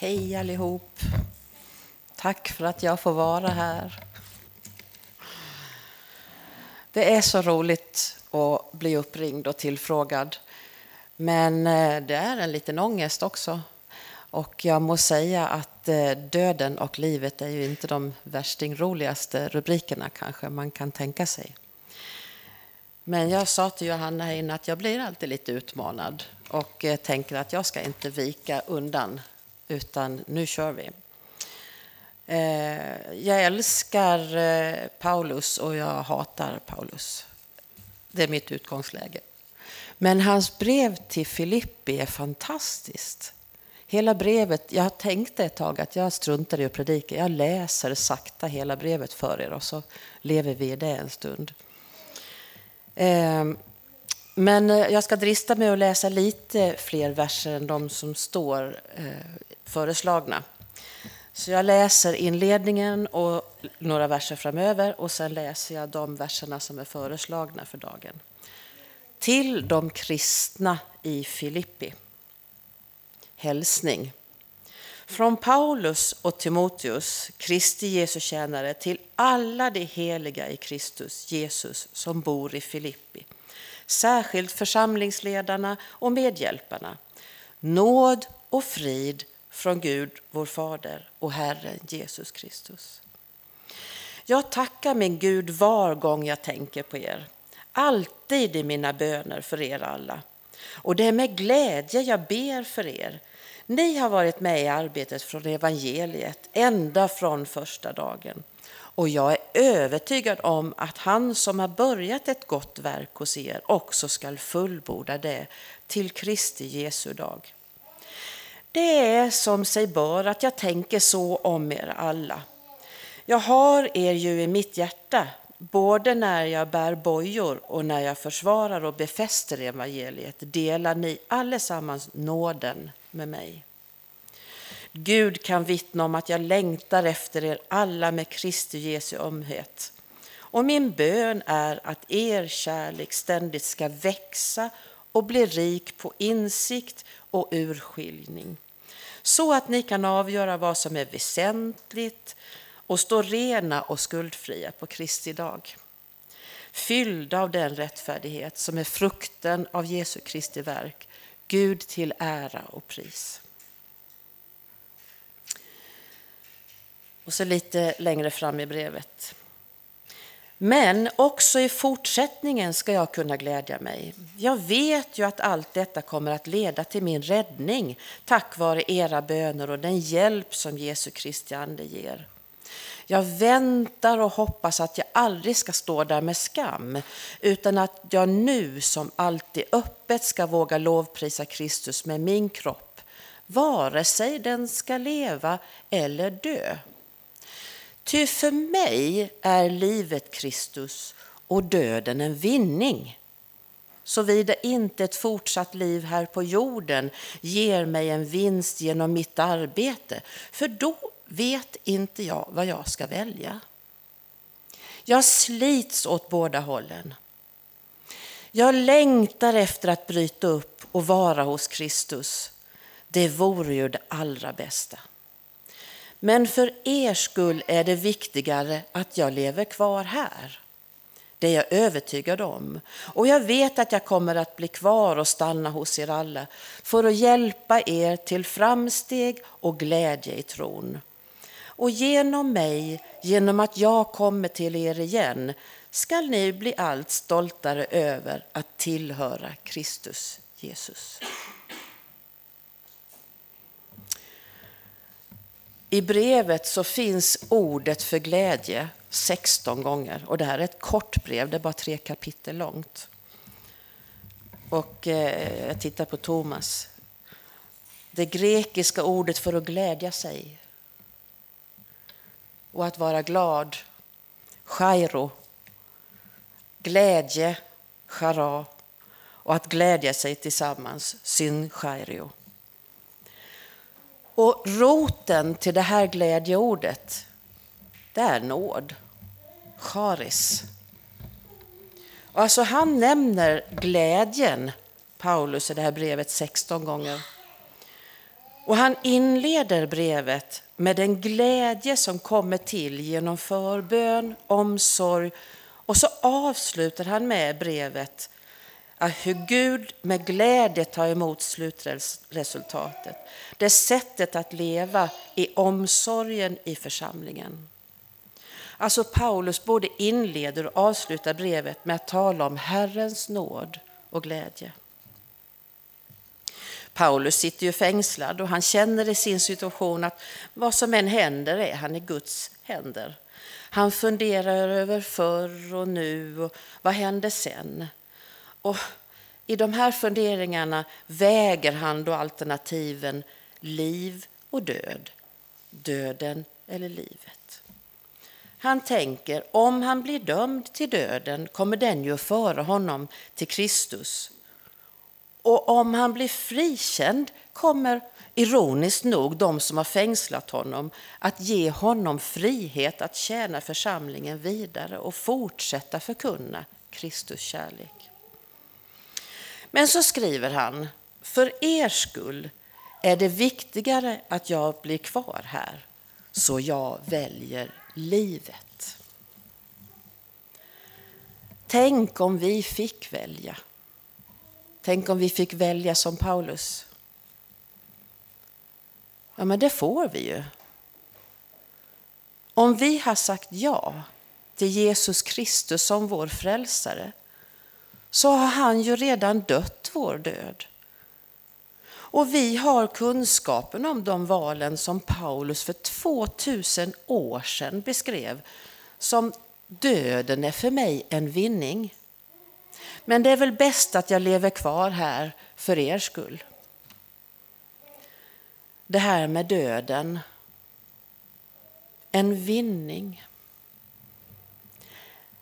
Hej allihop. Tack för att jag får vara här. Det är så roligt att bli uppringd och tillfrågad. Men eh, det är en liten ångest också. Och jag må säga att eh, döden och livet är ju inte de värstingroligaste rubrikerna kanske man kan tänka sig. Men jag sa till Johanna här inne att jag blir alltid lite utmanad och eh, tänker att jag ska inte vika undan utan nu kör vi. Eh, jag älskar eh, Paulus och jag hatar Paulus. Det är mitt utgångsläge. Men hans brev till Filippi är fantastiskt. Hela brevet, jag tänkte ett tag att jag struntar i att predika. Jag läser sakta hela brevet för er och så lever vi i det en stund. Ehm, men eh, jag ska drista mig att läsa lite fler verser än de som står föreslagna. Så jag läser inledningen och några verser framöver och sen läser jag de verserna som är föreslagna för dagen. Till de kristna i Filippi. Hälsning. Från Paulus och Timoteus, Kristi Jesu tjänare, till alla de heliga i Kristus Jesus som bor i Filippi. Särskilt församlingsledarna och medhjälparna. Nåd och frid från Gud, vår Fader och Herren Jesus Kristus. Jag tackar min Gud var gång jag tänker på er, alltid i mina böner för er alla. Och det är med glädje jag ber för er. Ni har varit med i arbetet från evangeliet ända från första dagen. Och jag är övertygad om att han som har börjat ett gott verk hos er också skall fullborda det till Kristi Jesu dag. Det är som sig bör att jag tänker så om er alla. Jag har er ju i mitt hjärta, både när jag bär bojor och när jag försvarar och befäster evangeliet delar ni allesammans nåden med mig. Gud kan vittna om att jag längtar efter er alla med Kristi Jesu ömhet. Och min bön är att er kärlek ständigt ska växa och bli rik på insikt och urskiljning så att ni kan avgöra vad som är väsentligt och stå rena och skuldfria på Kristi dag. Fyllda av den rättfärdighet som är frukten av Jesu Kristi verk, Gud till ära och pris. Och så lite längre fram i brevet. Men också i fortsättningen ska jag kunna glädja mig. Jag vet ju att allt detta kommer att leda till min räddning tack vare era böner och den hjälp som Jesu Kristi ande ger. Jag väntar och hoppas att jag aldrig ska stå där med skam utan att jag nu som alltid öppet ska våga lovprisa Kristus med min kropp, vare sig den ska leva eller dö. Ty för mig är livet Kristus och döden en vinning. Såvida inte ett fortsatt liv här på jorden ger mig en vinst genom mitt arbete, för då vet inte jag vad jag ska välja. Jag slits åt båda hållen. Jag längtar efter att bryta upp och vara hos Kristus. Det vore ju det allra bästa. Men för er skull är det viktigare att jag lever kvar här. Det är jag övertygad om. Och jag vet att jag kommer att bli kvar och stanna hos er alla för att hjälpa er till framsteg och glädje i tron. Och genom mig, genom att jag kommer till er igen, skall ni bli allt stoltare över att tillhöra Kristus Jesus. I brevet så finns ordet för glädje 16 gånger. Och det här är ett kort brev, det är bara tre kapitel långt. Och eh, jag tittar på Thomas. Det grekiska ordet för att glädja sig och att vara glad, chairo, glädje, chara och att glädja sig tillsammans, synchairio. Och roten till det här glädjeordet, det är nåd. Charis. Alltså han nämner glädjen, Paulus, i det här brevet 16 gånger. Och han inleder brevet med den glädje som kommer till genom förbön, omsorg och så avslutar han med brevet hur Gud med glädje tar emot slutresultatet. Det är sättet att leva i omsorgen i församlingen. Alltså Paulus både inleder och avslutar brevet med att tala om Herrens nåd och glädje. Paulus sitter ju fängslad och han känner i sin situation att vad som än händer är han i Guds händer. Han funderar över förr och nu och vad händer sen? Och i de här funderingarna väger han då alternativen liv och död, döden eller livet. Han tänker, om han blir dömd till döden kommer den ju att föra honom till Kristus. Och om han blir frikänd kommer, ironiskt nog, de som har fängslat honom att ge honom frihet att tjäna församlingen vidare och fortsätta förkunna Kristus kärlek. Men så skriver han, för er skull är det viktigare att jag blir kvar här, så jag väljer livet. Tänk om vi fick välja. Tänk om vi fick välja som Paulus. Ja, men det får vi ju. Om vi har sagt ja till Jesus Kristus som vår frälsare så har han ju redan dött vår död. Och vi har kunskapen om de valen som Paulus för 2000 år sedan beskrev som döden är för mig en vinning. Men det är väl bäst att jag lever kvar här för er skull. Det här med döden, en vinning.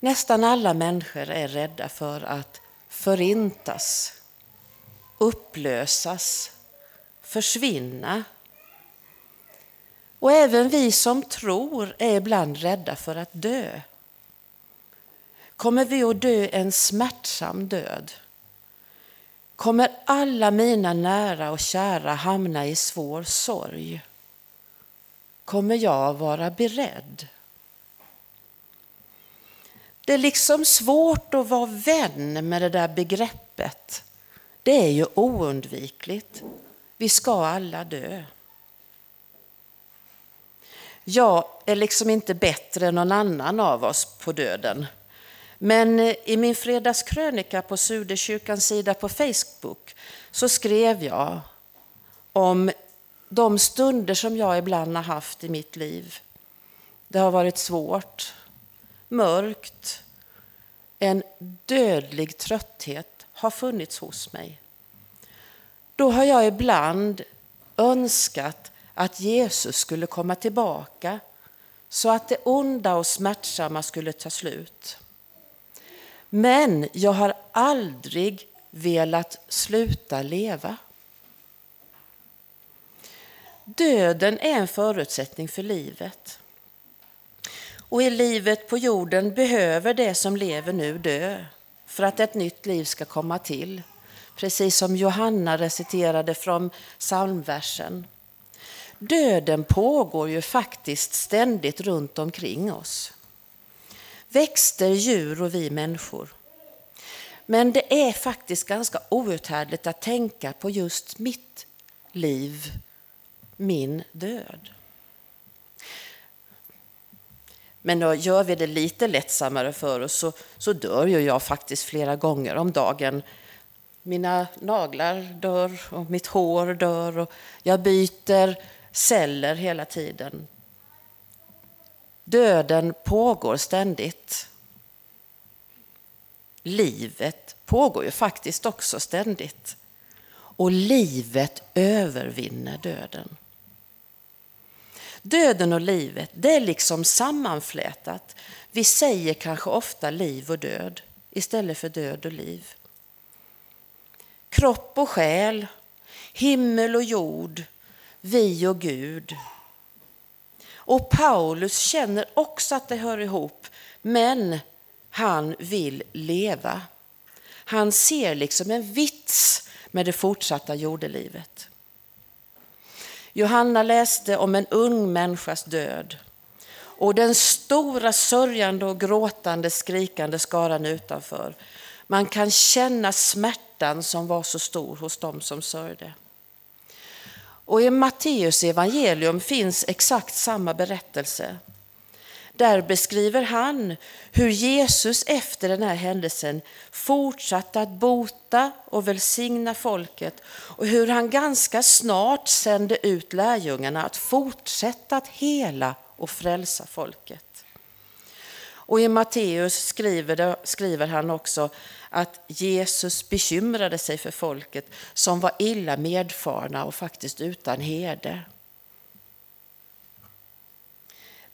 Nästan alla människor är rädda för att förintas, upplösas, försvinna. Och även vi som tror är ibland rädda för att dö. Kommer vi att dö en smärtsam död? Kommer alla mina nära och kära hamna i svår sorg? Kommer jag vara beredd? Det är liksom svårt att vara vän med det där begreppet. Det är ju oundvikligt. Vi ska alla dö. Jag är liksom inte bättre än någon annan av oss på döden. Men eh, i min fredagskrönika på Suderkyrkans sida på Facebook så skrev jag om de stunder som jag ibland har haft i mitt liv. Det har varit svårt, mörkt, en dödlig trötthet har funnits hos mig. Då har jag ibland önskat att Jesus skulle komma tillbaka så att det onda och smärtsamma skulle ta slut. Men jag har aldrig velat sluta leva. Döden är en förutsättning för livet. Och i livet på jorden behöver det som lever nu dö för att ett nytt liv ska komma till. Precis som Johanna reciterade från psalmversen. Döden pågår ju faktiskt ständigt runt omkring oss. Växter, djur och vi människor. Men det är faktiskt ganska outhärdligt att tänka på just mitt liv, min död. Men då gör vi det lite lättsammare för oss så, så dör ju jag faktiskt flera gånger om dagen. Mina naglar dör och mitt hår dör och jag byter celler hela tiden. Döden pågår ständigt. Livet pågår ju faktiskt också ständigt. Och livet övervinner döden. Döden och livet, det är liksom sammanflätat. Vi säger kanske ofta liv och död istället för död och liv. Kropp och själ, himmel och jord, vi och Gud. Och Paulus känner också att det hör ihop, men han vill leva. Han ser liksom en vits med det fortsatta jordelivet. Johanna läste om en ung människas död och den stora sörjande och gråtande skrikande skaran utanför. Man kan känna smärtan som var så stor hos dem som sörjde. Och i Matteus evangelium finns exakt samma berättelse. Där beskriver han hur Jesus efter den här händelsen fortsatte att bota och välsigna folket och hur han ganska snart sände ut lärjungarna att fortsätta att hela och frälsa folket. Och i Matteus skriver, skriver han också att Jesus bekymrade sig för folket som var illa medfarna och faktiskt utan herde.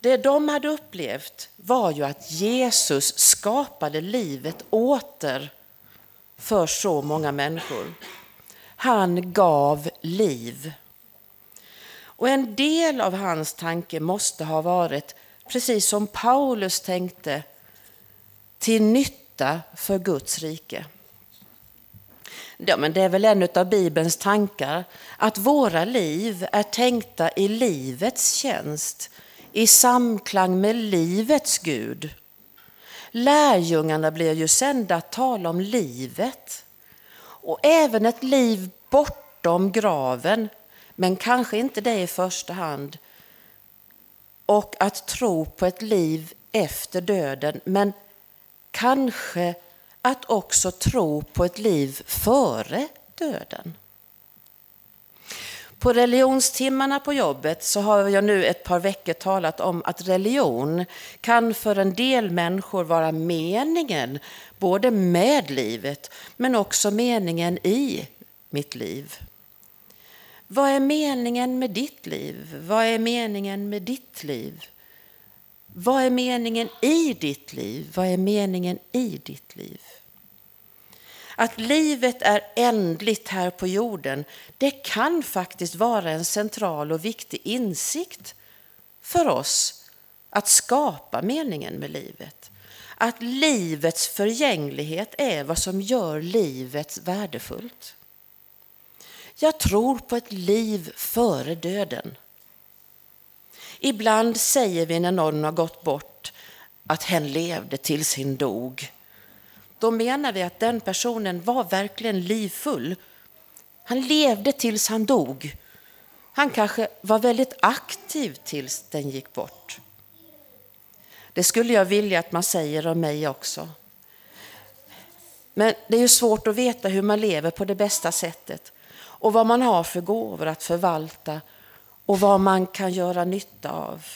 Det de hade upplevt var ju att Jesus skapade livet åter för så många människor. Han gav liv. Och en del av hans tanke måste ha varit, precis som Paulus tänkte, till nytta för Guds rike. Ja, men det är väl en av Bibelns tankar, att våra liv är tänkta i livets tjänst, i samklang med livets Gud. Lärjungarna blir ju sända att tala om livet och även ett liv bortom graven, men kanske inte det i första hand. Och att tro på ett liv efter döden, men kanske att också tro på ett liv före döden. På religionstimmarna på jobbet så har jag nu ett par veckor talat om att religion kan för en del människor vara meningen både med livet men också meningen i mitt liv. Vad är meningen med ditt liv? Vad är meningen med ditt liv? Vad är meningen i ditt liv? Vad är meningen i ditt liv? Att livet är ändligt här på jorden, det kan faktiskt vara en central och viktig insikt för oss att skapa meningen med livet. Att livets förgänglighet är vad som gör livet värdefullt. Jag tror på ett liv före döden. Ibland säger vi när någon har gått bort att hen levde tills hen dog då menar vi att den personen var verkligen livfull. Han levde tills han dog. Han kanske var väldigt aktiv tills den gick bort. Det skulle jag vilja att man säger om mig också. Men det är ju svårt att veta hur man lever på det bästa sättet och vad man har för gåvor att förvalta och vad man kan göra nytta av.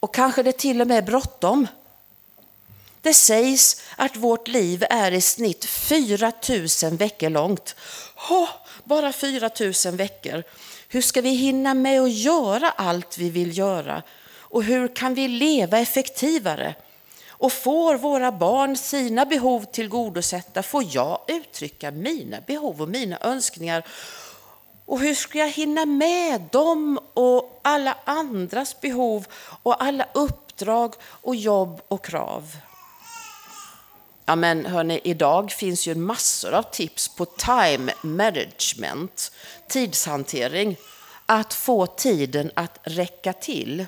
Och kanske det till och med är bråttom. Det sägs att vårt liv är i snitt 4 000 veckor långt. Oh, bara 4 000 veckor. Hur ska vi hinna med att göra allt vi vill göra? Och hur kan vi leva effektivare? Och får våra barn sina behov tillgodosedda får jag uttrycka mina behov och mina önskningar. Och hur ska jag hinna med dem och alla andras behov och alla uppdrag och jobb och krav? Ja, men hörni, idag finns ju massor av tips på time management, tidshantering, att få tiden att räcka till.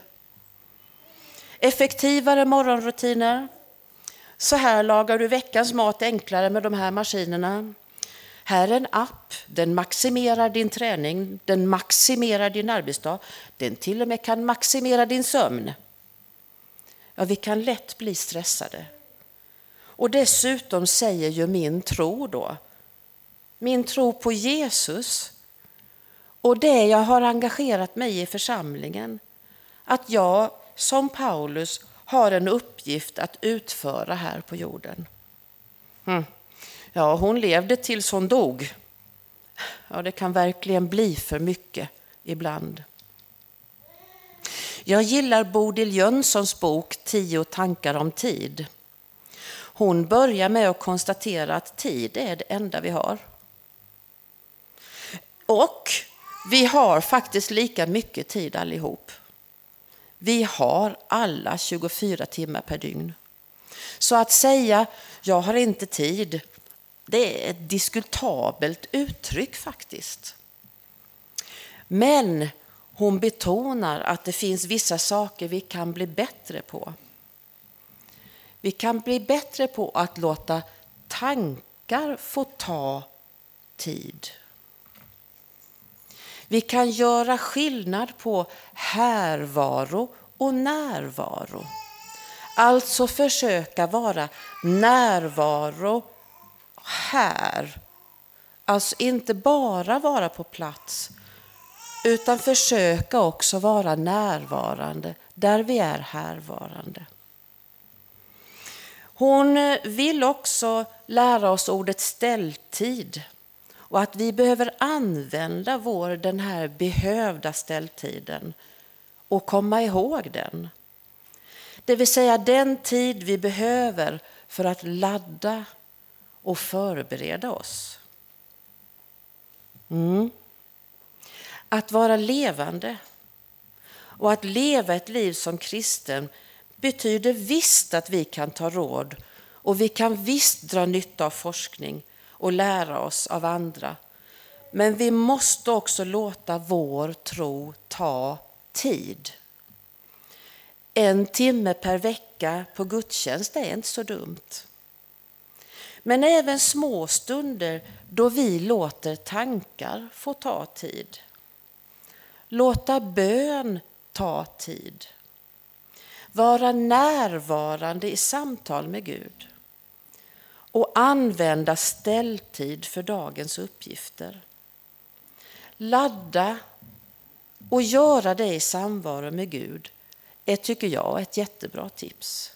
Effektivare morgonrutiner. Så här lagar du veckans mat enklare med de här maskinerna. Här är en app, den maximerar din träning, den maximerar din arbetsdag, den till och med kan maximera din sömn. Ja, vi kan lätt bli stressade. Och dessutom säger ju min tro då, min tro på Jesus och det jag har engagerat mig i församlingen, att jag som Paulus har en uppgift att utföra här på jorden. Mm. Ja, hon levde tills hon dog. Ja, det kan verkligen bli för mycket ibland. Jag gillar Bodil Jönssons bok Tio tankar om tid. Hon börjar med att konstatera att tid är det enda vi har. Och vi har faktiskt lika mycket tid allihop. Vi har alla 24 timmar per dygn. Så att säga jag har inte tid, det är ett diskutabelt uttryck faktiskt. Men hon betonar att det finns vissa saker vi kan bli bättre på. Vi kan bli bättre på att låta tankar få ta tid. Vi kan göra skillnad på härvaro och närvaro. Alltså försöka vara närvaro här. Alltså inte bara vara på plats utan försöka också vara närvarande där vi är härvarande. Hon eh, vill också lära oss ordet ställtid och att vi behöver använda vår, den här behövda ställtiden och komma ihåg den. Det vill säga den tid vi behöver för att ladda och förbereda oss. Mm. Att vara levande och att leva ett liv som kristen betyder visst att vi kan ta råd och vi kan visst dra nytta av forskning och lära oss av andra. Men vi måste också låta vår tro ta tid. En timme per vecka på gudstjänst är inte så dumt. Men även små stunder då vi låter tankar få ta tid. Låta bön ta tid. Vara närvarande i samtal med Gud. Och använda ställtid för dagens uppgifter. Ladda och göra det i samvaro med Gud är, tycker jag, ett jättebra tips.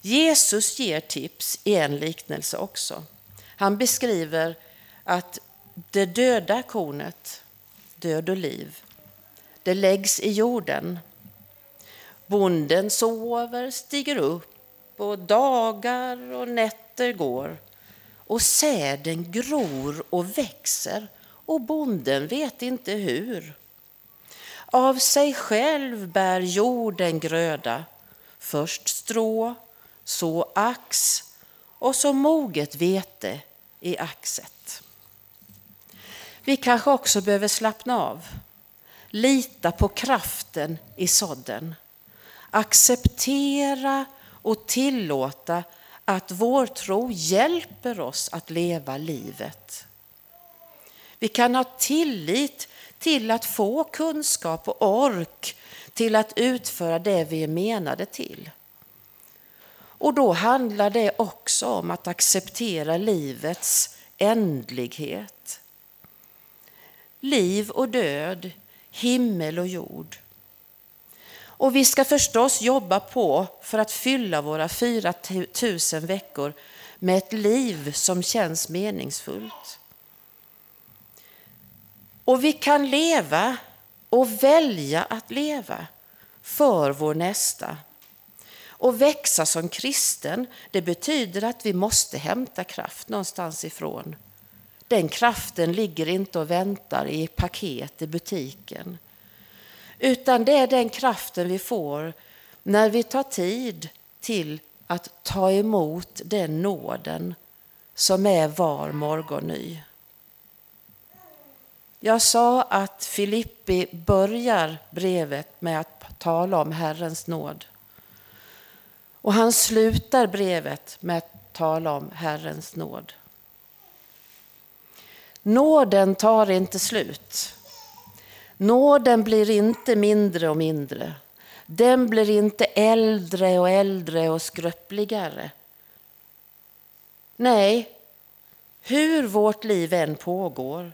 Jesus ger tips i en liknelse också. Han beskriver att det döda kornet, död och liv, det läggs i jorden. Bonden sover, stiger upp och dagar och nätter går och säden gror och växer och bonden vet inte hur. Av sig själv bär jorden gröda, först strå, så ax och så moget vete i axet. Vi kanske också behöver slappna av, lita på kraften i sådden, acceptera och tillåta att vår tro hjälper oss att leva livet. Vi kan ha tillit till att få kunskap och ork till att utföra det vi är menade till. Och då handlar det också om att acceptera livets ändlighet. Liv och död, himmel och jord. Och vi ska förstås jobba på för att fylla våra 4 000 veckor med ett liv som känns meningsfullt. Och vi kan leva och välja att leva för vår nästa. Och växa som kristen, det betyder att vi måste hämta kraft någonstans ifrån. Den kraften ligger inte och väntar i paket i butiken. Utan det är den kraften vi får när vi tar tid till att ta emot den nåden som är var morgon ny. Jag sa att Filippi börjar brevet med att tala om Herrens nåd. Och han slutar brevet med att tala om Herrens nåd. Nåden tar inte slut. Nåden blir inte mindre och mindre. Den blir inte äldre och äldre och skröpligare. Nej, hur vårt liv än pågår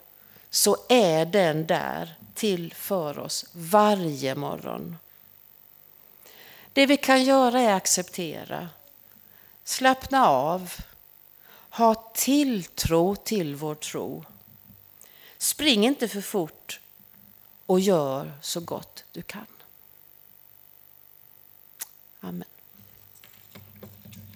så är den där till för oss varje morgon. Det vi kan göra är att acceptera, slappna av, ha tilltro till vår tro. Spring inte för fort och gör så gott du kan. Amen.